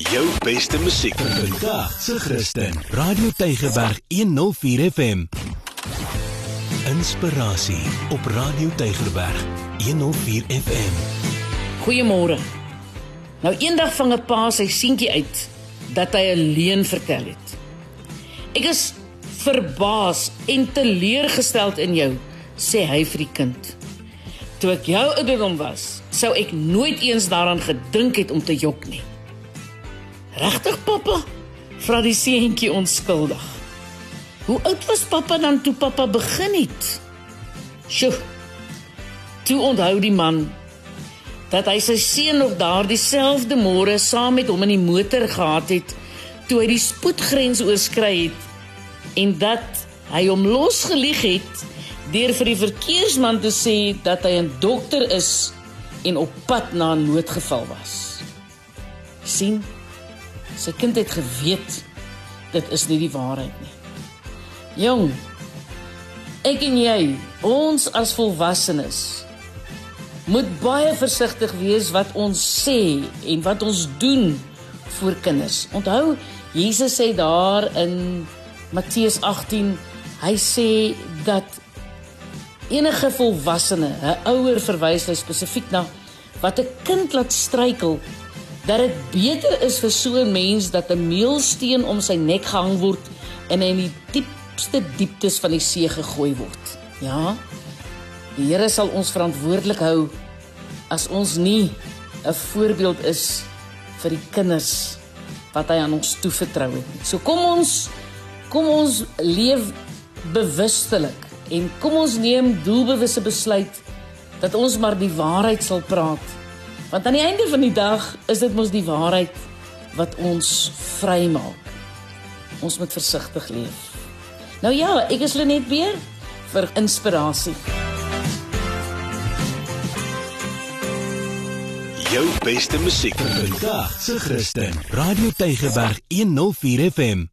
Jou beste musiek Vandag se Christen. Radio Tygerberg 104 FM. Inspirasie op Radio Tygerberg 104 FM. Goeiemôre. Nou eendag vang 'n pa sy seentjie uit dat hy 'n leuen vertel het. Ek is verbaas en teleurgesteld in jou, sê hy vir die kind. Toe ek jou ouderdom was, sou ek nooit eens daaraan gedink het om te jok nie. Regtig, pappa? Vra die seentjie onskuldig. Hoe oud was pappa dan toe pappa begin het? Sjoe. Toe onthou die man dat hy sy seun nog daardie selfde môre saam met hom in die motor gehad het toe hy die spoedgrens oorskry het en dat hy hom losgelieg het deur vir die verkeersman te sê dat hy 'n dokter is en op pad na 'n noodgeval was. sien sy kind het geweet dit is nie die waarheid nie. Jong, ek en jy, ons as volwassenes moet baie versigtig wees wat ons sê en wat ons doen vir kinders. Onthou, Jesus sê daar in Matteus 18, hy sê dat enige volwassene, 'n ouer verwys hy spesifiek na wat 'n kind laat struikel, dat dit beter is vir so 'n mens dat 'n meelsteen om sy nek gehang word en hy in die diepste dieptes van die see gegooi word. Ja. Die Here sal ons verantwoordelik hou as ons nie 'n voorbeeld is vir die kinders wat hy aan ons toevertrou het. So kom ons kom ons leef bewustelik en kom ons neem doelbewuste besluit dat ons maar die waarheid sal praat. Want aan die einde van die dag is dit mos die waarheid wat ons vrymaak. Ons moet versigtig leef. Nou ja, ek is Lenet weer vir inspirasie. Jou beste musiek Vandag se Christen. Radio Tygerberg 104 FM.